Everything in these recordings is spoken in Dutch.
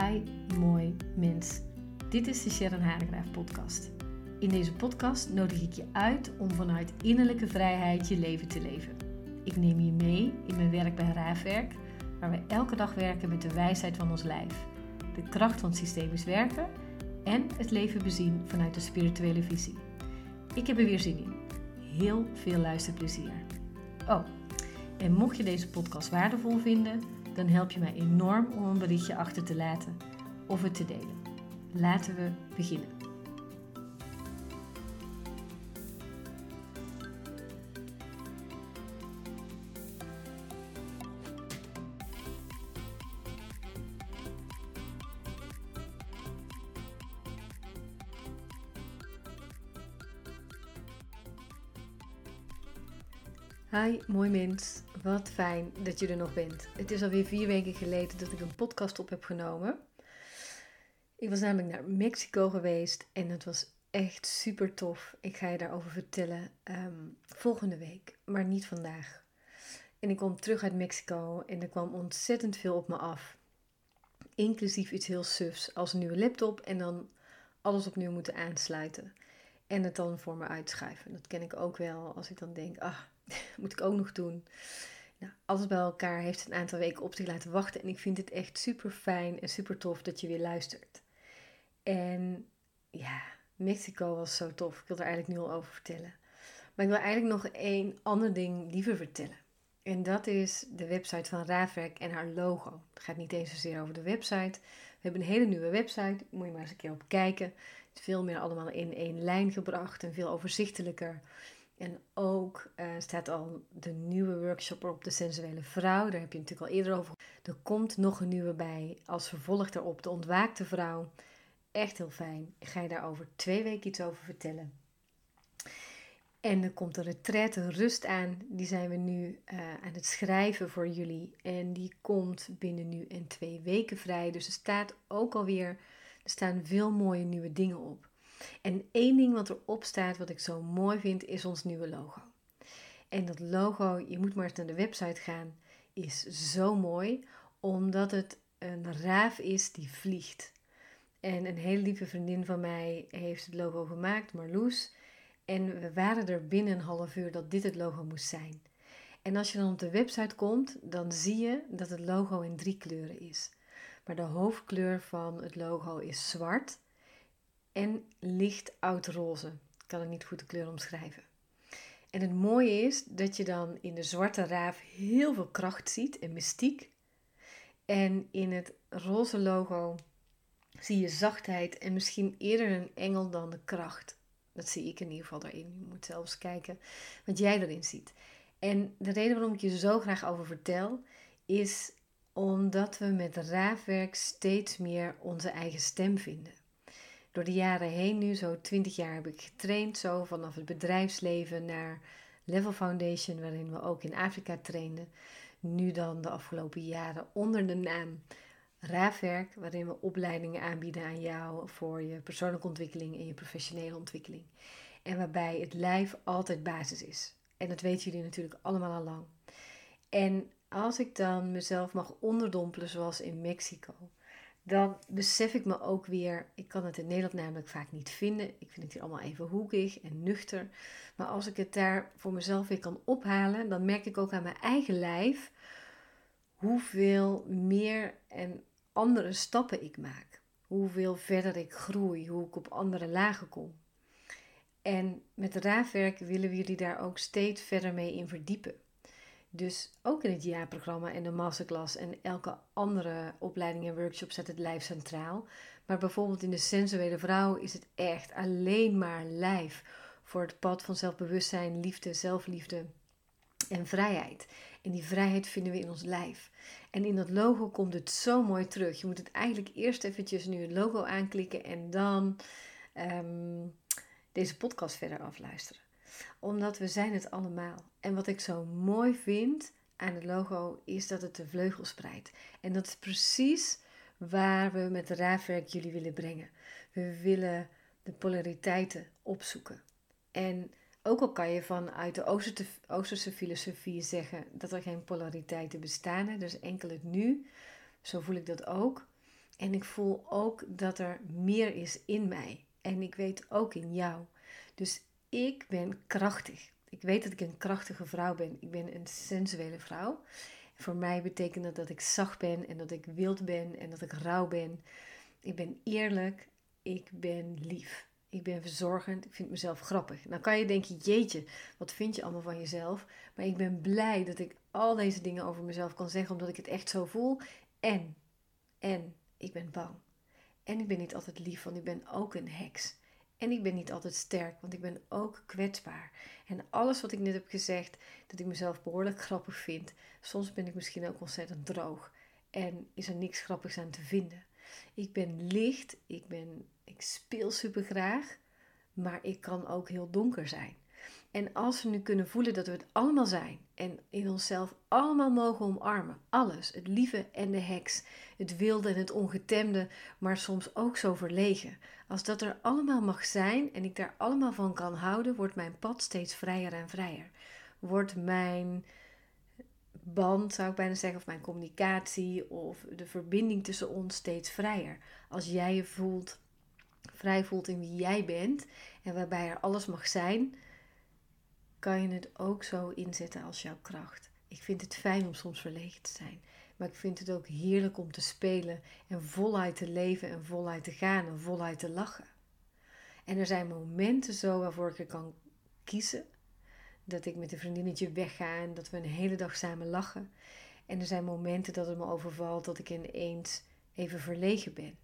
Hi, mooi mens. Dit is de Sharon Haregraaf podcast. In deze podcast nodig ik je uit om vanuit innerlijke vrijheid je leven te leven. Ik neem je mee in mijn werk bij Raafwerk, waar we elke dag werken met de wijsheid van ons lijf, de kracht van systemisch werken en het leven bezien vanuit de spirituele visie. Ik heb er weer zin in. Heel veel luisterplezier. Oh, en mocht je deze podcast waardevol vinden, dan help je mij enorm om een berichtje achter te laten of het te delen. Laten we beginnen. Hi, mooi mens. Wat fijn dat je er nog bent. Het is alweer vier weken geleden dat ik een podcast op heb genomen. Ik was namelijk naar Mexico geweest en het was echt super tof. Ik ga je daarover vertellen ehm, volgende week, maar niet vandaag. En ik kwam terug uit Mexico en er kwam ontzettend veel op me af. Inclusief iets heel sufs als een nieuwe laptop en dan alles opnieuw moeten aansluiten. En het dan voor me uitschuiven. Dat ken ik ook wel als ik dan denk, ah, moet ik ook nog doen. Nou, alles bij elkaar heeft een aantal weken op zich laten wachten. En ik vind het echt super fijn en super tof dat je weer luistert. En ja, Mexico was zo tof. Ik wil er eigenlijk nu al over vertellen. Maar ik wil eigenlijk nog één ander ding liever vertellen. En dat is de website van Raafwerk en haar logo. Het gaat niet eens zozeer over de website. We hebben een hele nieuwe website. Moet je maar eens een keer op kijken. Het is veel meer allemaal in één lijn gebracht en veel overzichtelijker. En ook uh, staat al de nieuwe workshop op de sensuele vrouw. Daar heb je natuurlijk al eerder over. Er komt nog een nieuwe bij als vervolg daarop, de ontwaakte vrouw. Echt heel fijn. Ik ga je daar over twee weken iets over vertellen. En er komt een retraite rust aan. Die zijn we nu uh, aan het schrijven voor jullie. En die komt binnen nu en twee weken vrij. Dus er staat ook alweer, er staan veel mooie nieuwe dingen op. En één ding wat erop staat, wat ik zo mooi vind, is ons nieuwe logo. En dat logo, je moet maar eens naar de website gaan, is zo mooi, omdat het een raaf is die vliegt. En een hele lieve vriendin van mij heeft het logo gemaakt, Marloes. En we waren er binnen een half uur dat dit het logo moest zijn. En als je dan op de website komt, dan zie je dat het logo in drie kleuren is. Maar de hoofdkleur van het logo is zwart en licht oudroze. Ik kan het niet goed de kleur omschrijven. En het mooie is dat je dan in de zwarte raaf heel veel kracht ziet en mystiek. En in het roze logo zie je zachtheid en misschien eerder een engel dan de kracht. Dat zie ik in ieder geval daarin. Je moet zelfs kijken wat jij erin ziet. En de reden waarom ik je zo graag over vertel, is omdat we met raafwerk steeds meer onze eigen stem vinden door de jaren heen nu, zo 20 jaar heb ik getraind, zo vanaf het bedrijfsleven naar Level Foundation, waarin we ook in Afrika trainden. Nu dan de afgelopen jaren onder de naam Raafwerk, waarin we opleidingen aanbieden aan jou voor je persoonlijke ontwikkeling en je professionele ontwikkeling. En waarbij het lijf altijd basis is. En dat weten jullie natuurlijk allemaal al lang. En als ik dan mezelf mag onderdompelen, zoals in Mexico, dan besef ik me ook weer, ik kan het in Nederland namelijk vaak niet vinden. Ik vind het hier allemaal even hoekig en nuchter. Maar als ik het daar voor mezelf weer kan ophalen, dan merk ik ook aan mijn eigen lijf hoeveel meer en andere stappen ik maak. Hoeveel verder ik groei, hoe ik op andere lagen kom. En met raafwerk willen we jullie daar ook steeds verder mee in verdiepen. Dus ook in het jaarprogramma en de masterclass en elke andere opleiding en workshop zet het lijf centraal. Maar bijvoorbeeld in de sensuele vrouw is het echt alleen maar lijf voor het pad van zelfbewustzijn, liefde, zelfliefde en vrijheid. En die vrijheid vinden we in ons lijf. En in dat logo komt het zo mooi terug. Je moet het eigenlijk eerst eventjes nu het logo aanklikken en dan um, deze podcast verder afluisteren omdat we zijn het allemaal. En wat ik zo mooi vind aan het logo is dat het de vleugel spreidt. En dat is precies waar we met raafwerk jullie willen brengen. We willen de polariteiten opzoeken. En ook al kan je vanuit de Oosterse, filosofie zeggen dat er geen polariteiten bestaan, dus enkel het nu, zo voel ik dat ook. En ik voel ook dat er meer is in mij. En ik weet ook in jou. Dus ik ben krachtig. Ik weet dat ik een krachtige vrouw ben. Ik ben een sensuele vrouw. Voor mij betekent dat dat ik zacht ben en dat ik wild ben en dat ik rauw ben. Ik ben eerlijk. Ik ben lief. Ik ben verzorgend. Ik vind mezelf grappig. Nou kan je denken, jeetje, wat vind je allemaal van jezelf? Maar ik ben blij dat ik al deze dingen over mezelf kan zeggen, omdat ik het echt zo voel. En, en, ik ben bang. En ik ben niet altijd lief, want ik ben ook een heks. En ik ben niet altijd sterk, want ik ben ook kwetsbaar. En alles wat ik net heb gezegd, dat ik mezelf behoorlijk grappig vind. Soms ben ik misschien ook ontzettend droog. En is er niks grappigs aan te vinden. Ik ben licht, ik, ben, ik speel super graag, maar ik kan ook heel donker zijn. En als we nu kunnen voelen dat we het allemaal zijn en in onszelf allemaal mogen omarmen, alles, het lieve en de heks, het wilde en het ongetemde, maar soms ook zo verlegen. Als dat er allemaal mag zijn en ik daar allemaal van kan houden, wordt mijn pad steeds vrijer en vrijer. Wordt mijn band, zou ik bijna zeggen, of mijn communicatie of de verbinding tussen ons steeds vrijer. Als jij je voelt, vrij voelt in wie jij bent en waarbij er alles mag zijn, kan je het ook zo inzetten als jouw kracht. Ik vind het fijn om soms verlegen te zijn. Maar ik vind het ook heerlijk om te spelen en voluit te leven en voluit te gaan en voluit te lachen. En er zijn momenten zo waarvoor ik er kan kiezen. Dat ik met een vriendinnetje wegga en dat we een hele dag samen lachen. En er zijn momenten dat het me overvalt dat ik ineens even verlegen ben.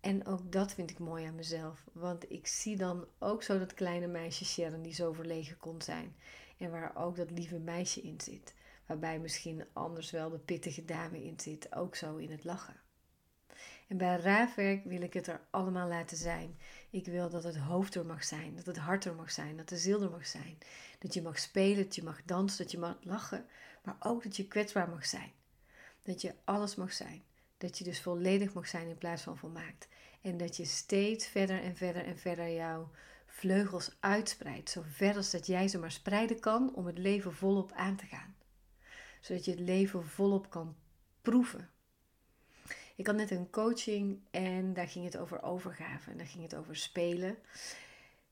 En ook dat vind ik mooi aan mezelf. Want ik zie dan ook zo dat kleine meisje Sharon die zo verlegen kon zijn. En waar ook dat lieve meisje in zit. Waarbij misschien anders wel de pittige dame in zit. Ook zo in het lachen. En bij raafwerk wil ik het er allemaal laten zijn. Ik wil dat het hoofd er mag zijn, dat het hart er mag zijn, dat de ziel er mag zijn. Dat je mag spelen, dat je mag dansen, dat je mag lachen, maar ook dat je kwetsbaar mag zijn. Dat je alles mag zijn. Dat je dus volledig mag zijn in plaats van volmaakt. En dat je steeds verder en verder en verder jouw vleugels uitspreidt. Zo ver als dat jij ze maar spreiden kan om het leven volop aan te gaan. Zodat je het leven volop kan proeven. Ik had net een coaching en daar ging het over overgave. En daar ging het over spelen.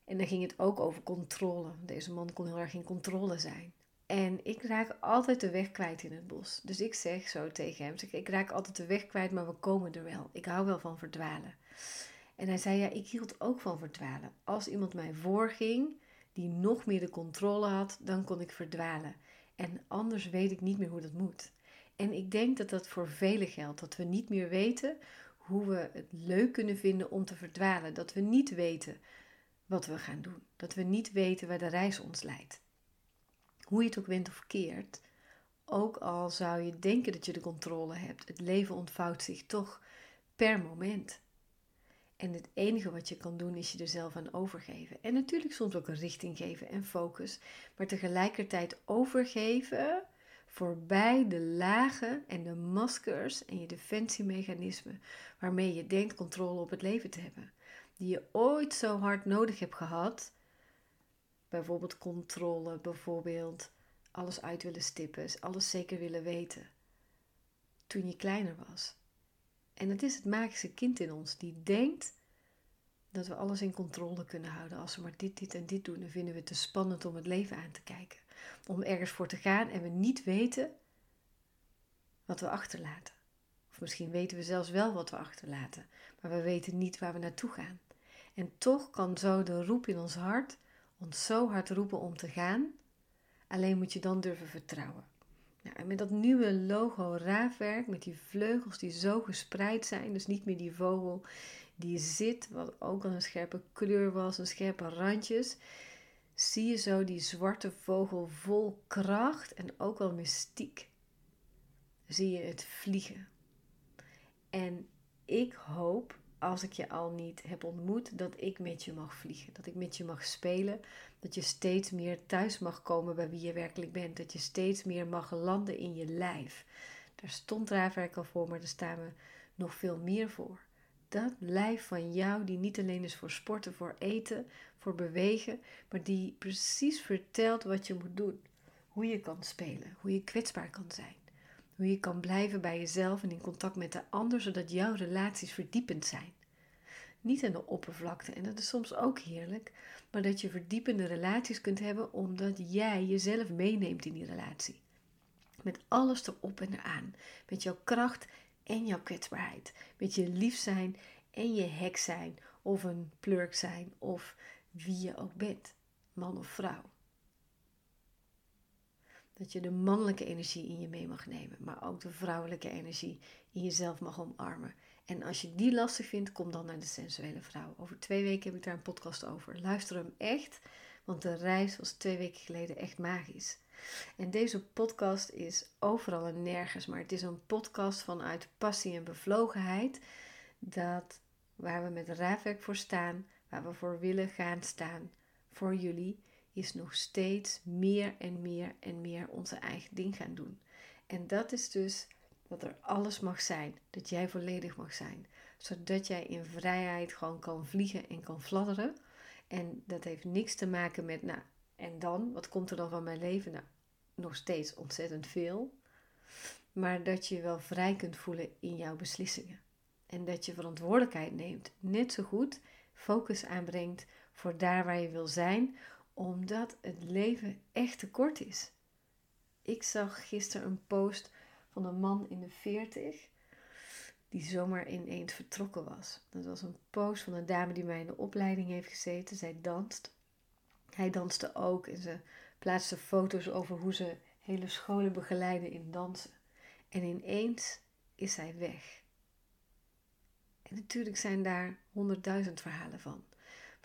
En daar ging het ook over controle. Deze man kon heel erg in controle zijn. En ik raak altijd de weg kwijt in het bos. Dus ik zeg zo tegen hem: Ik raak altijd de weg kwijt, maar we komen er wel. Ik hou wel van verdwalen. En hij zei: Ja, ik hield ook van verdwalen. Als iemand mij voorging, die nog meer de controle had, dan kon ik verdwalen. En anders weet ik niet meer hoe dat moet. En ik denk dat dat voor velen geldt. Dat we niet meer weten hoe we het leuk kunnen vinden om te verdwalen. Dat we niet weten wat we gaan doen. Dat we niet weten waar de reis ons leidt hoe je het ook went of keert, ook al zou je denken dat je de controle hebt, het leven ontvouwt zich toch per moment. En het enige wat je kan doen is je er zelf aan overgeven. En natuurlijk soms ook een richting geven en focus, maar tegelijkertijd overgeven voorbij de lagen en de maskers en je defensiemechanismen waarmee je denkt controle op het leven te hebben. Die je ooit zo hard nodig hebt gehad Bijvoorbeeld controle, bijvoorbeeld alles uit willen stippen, alles zeker willen weten. Toen je kleiner was. En het is het magische kind in ons die denkt dat we alles in controle kunnen houden. Als we maar dit, dit en dit doen, dan vinden we het te spannend om het leven aan te kijken. Om ergens voor te gaan en we niet weten wat we achterlaten. Of misschien weten we zelfs wel wat we achterlaten, maar we weten niet waar we naartoe gaan. En toch kan zo de roep in ons hart ons zo hard roepen om te gaan. Alleen moet je dan durven vertrouwen. Nou, en met dat nieuwe logo raafwerk, met die vleugels die zo gespreid zijn, dus niet meer die vogel die zit, wat ook al een scherpe kleur was, een scherpe randjes, zie je zo die zwarte vogel vol kracht en ook wel mystiek. Zie je het vliegen. En ik hoop als ik je al niet heb ontmoet, dat ik met je mag vliegen. Dat ik met je mag spelen. Dat je steeds meer thuis mag komen bij wie je werkelijk bent. Dat je steeds meer mag landen in je lijf. Daar stond Raafwerk al voor, maar daar staan we nog veel meer voor. Dat lijf van jou, die niet alleen is voor sporten, voor eten, voor bewegen, maar die precies vertelt wat je moet doen. Hoe je kan spelen, hoe je kwetsbaar kan zijn. Hoe je kan blijven bij jezelf en in contact met de ander, zodat jouw relaties verdiepend zijn. Niet aan de oppervlakte, en dat is soms ook heerlijk, maar dat je verdiepende relaties kunt hebben omdat jij jezelf meeneemt in die relatie. Met alles erop en eraan. Met jouw kracht en jouw kwetsbaarheid. Met je lief zijn en je hek zijn. Of een plurk zijn. Of wie je ook bent. Man of vrouw. Dat je de mannelijke energie in je mee mag nemen. Maar ook de vrouwelijke energie in jezelf mag omarmen. En als je die lastig vindt, kom dan naar de sensuele vrouw. Over twee weken heb ik daar een podcast over. Luister hem echt. Want de reis was twee weken geleden echt magisch. En deze podcast is overal en nergens, maar het is een podcast vanuit passie en bevlogenheid. Dat waar we met raafwerk voor staan, waar we voor willen gaan staan voor jullie, is nog steeds meer en meer en meer onze eigen ding gaan doen. En dat is dus dat er alles mag zijn, dat jij volledig mag zijn, zodat jij in vrijheid gewoon kan vliegen en kan fladderen. En dat heeft niks te maken met, nou, en dan, wat komt er dan van mijn leven? Nou, nog steeds ontzettend veel. Maar dat je wel vrij kunt voelen in jouw beslissingen. En dat je verantwoordelijkheid neemt, net zo goed focus aanbrengt voor daar waar je wil zijn, omdat het leven echt te kort is. Ik zag gisteren een post van een man in de 40 die zomaar ineens vertrokken was. Dat was een post van een dame die mij in de opleiding heeft gezeten. Zij danst. Hij danste ook en ze plaatste foto's over hoe ze hele scholen begeleiden in dansen. En ineens is hij weg. En natuurlijk zijn daar honderdduizend verhalen van.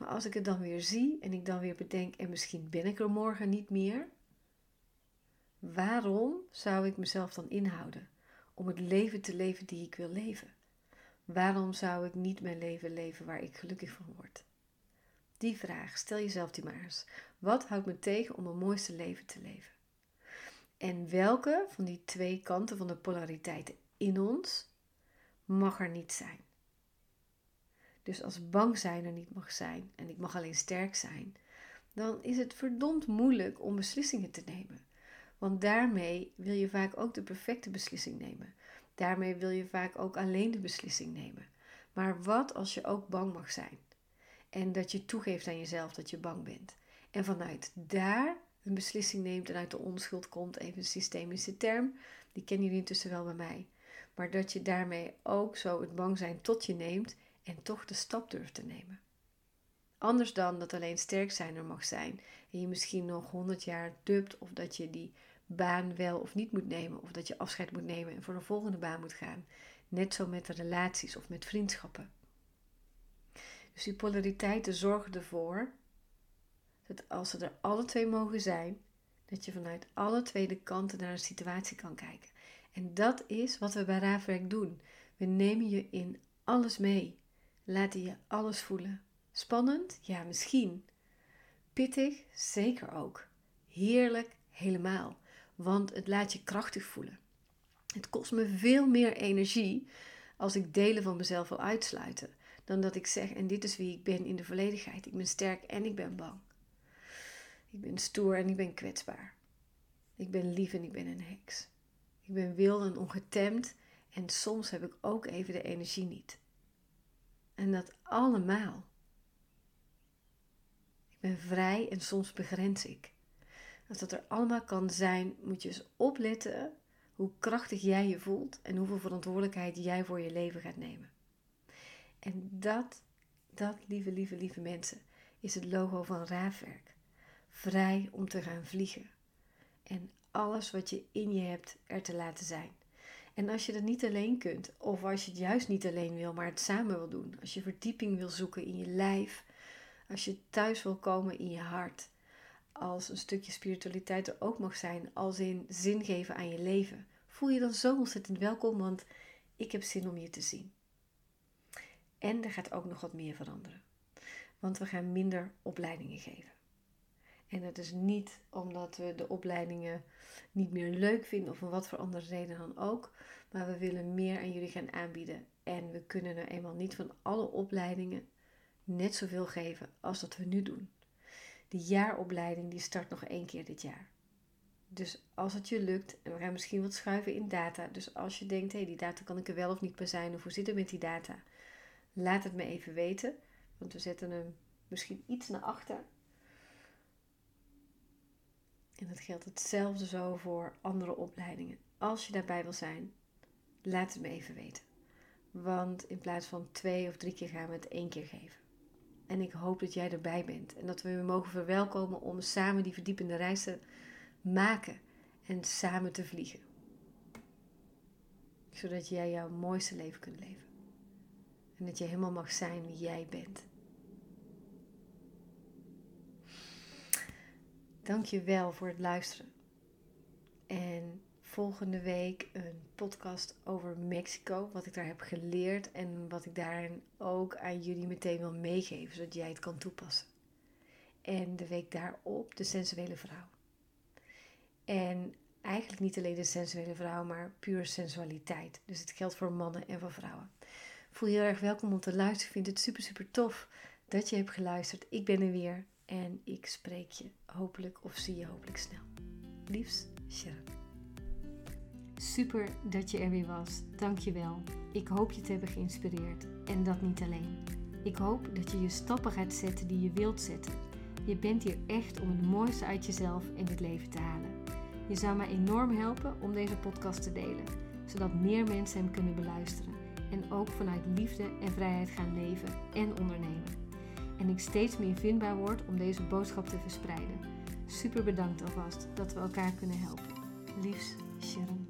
Maar als ik het dan weer zie en ik dan weer bedenk, en misschien ben ik er morgen niet meer, waarom zou ik mezelf dan inhouden om het leven te leven die ik wil leven? Waarom zou ik niet mijn leven leven waar ik gelukkig van word? Die vraag, stel jezelf die maar eens. Wat houdt me tegen om een mooiste leven te leven? En welke van die twee kanten van de polariteiten in ons mag er niet zijn? Dus als bang zijn er niet mag zijn en ik mag alleen sterk zijn, dan is het verdomd moeilijk om beslissingen te nemen. Want daarmee wil je vaak ook de perfecte beslissing nemen. Daarmee wil je vaak ook alleen de beslissing nemen. Maar wat als je ook bang mag zijn? En dat je toegeeft aan jezelf dat je bang bent. En vanuit daar een beslissing neemt en uit de onschuld komt, even een systemische term, die kennen jullie intussen wel bij mij. Maar dat je daarmee ook zo het bang zijn tot je neemt en toch de stap durft te nemen. Anders dan dat alleen sterk zijn er mag zijn en je misschien nog honderd jaar dubt of dat je die baan wel of niet moet nemen of dat je afscheid moet nemen en voor de volgende baan moet gaan. Net zo met de relaties of met vriendschappen. Dus die polariteiten zorgen ervoor dat als ze er alle twee mogen zijn, dat je vanuit alle twee de kanten naar een situatie kan kijken. En dat is wat we bij Raafwerk doen. We nemen je in alles mee. Laten je alles voelen. Spannend? Ja, misschien. Pittig? Zeker ook. Heerlijk? Helemaal. Want het laat je krachtig voelen. Het kost me veel meer energie als ik delen van mezelf wil uitsluiten dan dat ik zeg: en dit is wie ik ben in de volledigheid. Ik ben sterk en ik ben bang. Ik ben stoer en ik ben kwetsbaar. Ik ben lief en ik ben een heks. Ik ben wild en ongetemd en soms heb ik ook even de energie niet. En dat allemaal. Ik ben vrij en soms begrens ik. Als dat er allemaal kan zijn, moet je eens opletten hoe krachtig jij je voelt en hoeveel verantwoordelijkheid jij voor je leven gaat nemen. En dat, dat, lieve, lieve, lieve mensen, is het logo van Raafwerk. Vrij om te gaan vliegen. En alles wat je in je hebt er te laten zijn. En als je dat niet alleen kunt, of als je het juist niet alleen wil, maar het samen wil doen. Als je verdieping wil zoeken in je lijf. Als je thuis wil komen in je hart. Als een stukje spiritualiteit er ook mag zijn, als in zin geven aan je leven. Voel je dan zo ontzettend welkom, want ik heb zin om je te zien. En er gaat ook nog wat meer veranderen. Want we gaan minder opleidingen geven. En dat is niet omdat we de opleidingen niet meer leuk vinden of om wat voor andere reden dan ook. Maar we willen meer aan jullie gaan aanbieden. En we kunnen er eenmaal niet van alle opleidingen net zoveel geven als dat we nu doen. De jaaropleiding die start nog één keer dit jaar. Dus als het je lukt, en we gaan misschien wat schuiven in data. Dus als je denkt, hé, hey, die data kan ik er wel of niet bij zijn, of hoe zit het met die data? Laat het me even weten, want we zetten hem misschien iets naar achter. En dat geldt hetzelfde zo voor andere opleidingen. Als je daarbij wil zijn, laat het me even weten. Want in plaats van twee of drie keer gaan we het één keer geven. En ik hoop dat jij erbij bent en dat we je mogen verwelkomen om samen die verdiepende reis te maken en samen te vliegen. Zodat jij jouw mooiste leven kunt leven. En dat je helemaal mag zijn wie jij bent. Dank je wel voor het luisteren. En volgende week een podcast over Mexico. Wat ik daar heb geleerd en wat ik daarin ook aan jullie meteen wil meegeven, zodat jij het kan toepassen. En de week daarop de sensuele vrouw. En eigenlijk niet alleen de sensuele vrouw, maar puur sensualiteit. Dus het geldt voor mannen en voor vrouwen. Voel je heel erg welkom om te luisteren. Ik vind het super, super tof dat je hebt geluisterd. Ik ben er weer en ik spreek je hopelijk of zie je hopelijk snel. Liefs, Sharon. Super dat je er weer was. Dank je wel. Ik hoop je te hebben geïnspireerd. En dat niet alleen. Ik hoop dat je je stappen gaat zetten die je wilt zetten. Je bent hier echt om het mooiste uit jezelf en het leven te halen. Je zou mij enorm helpen om deze podcast te delen, zodat meer mensen hem kunnen beluisteren en ook vanuit liefde en vrijheid gaan leven en ondernemen. En ik steeds meer vindbaar word om deze boodschap te verspreiden. Super bedankt alvast dat we elkaar kunnen helpen. Liefs, Sharon.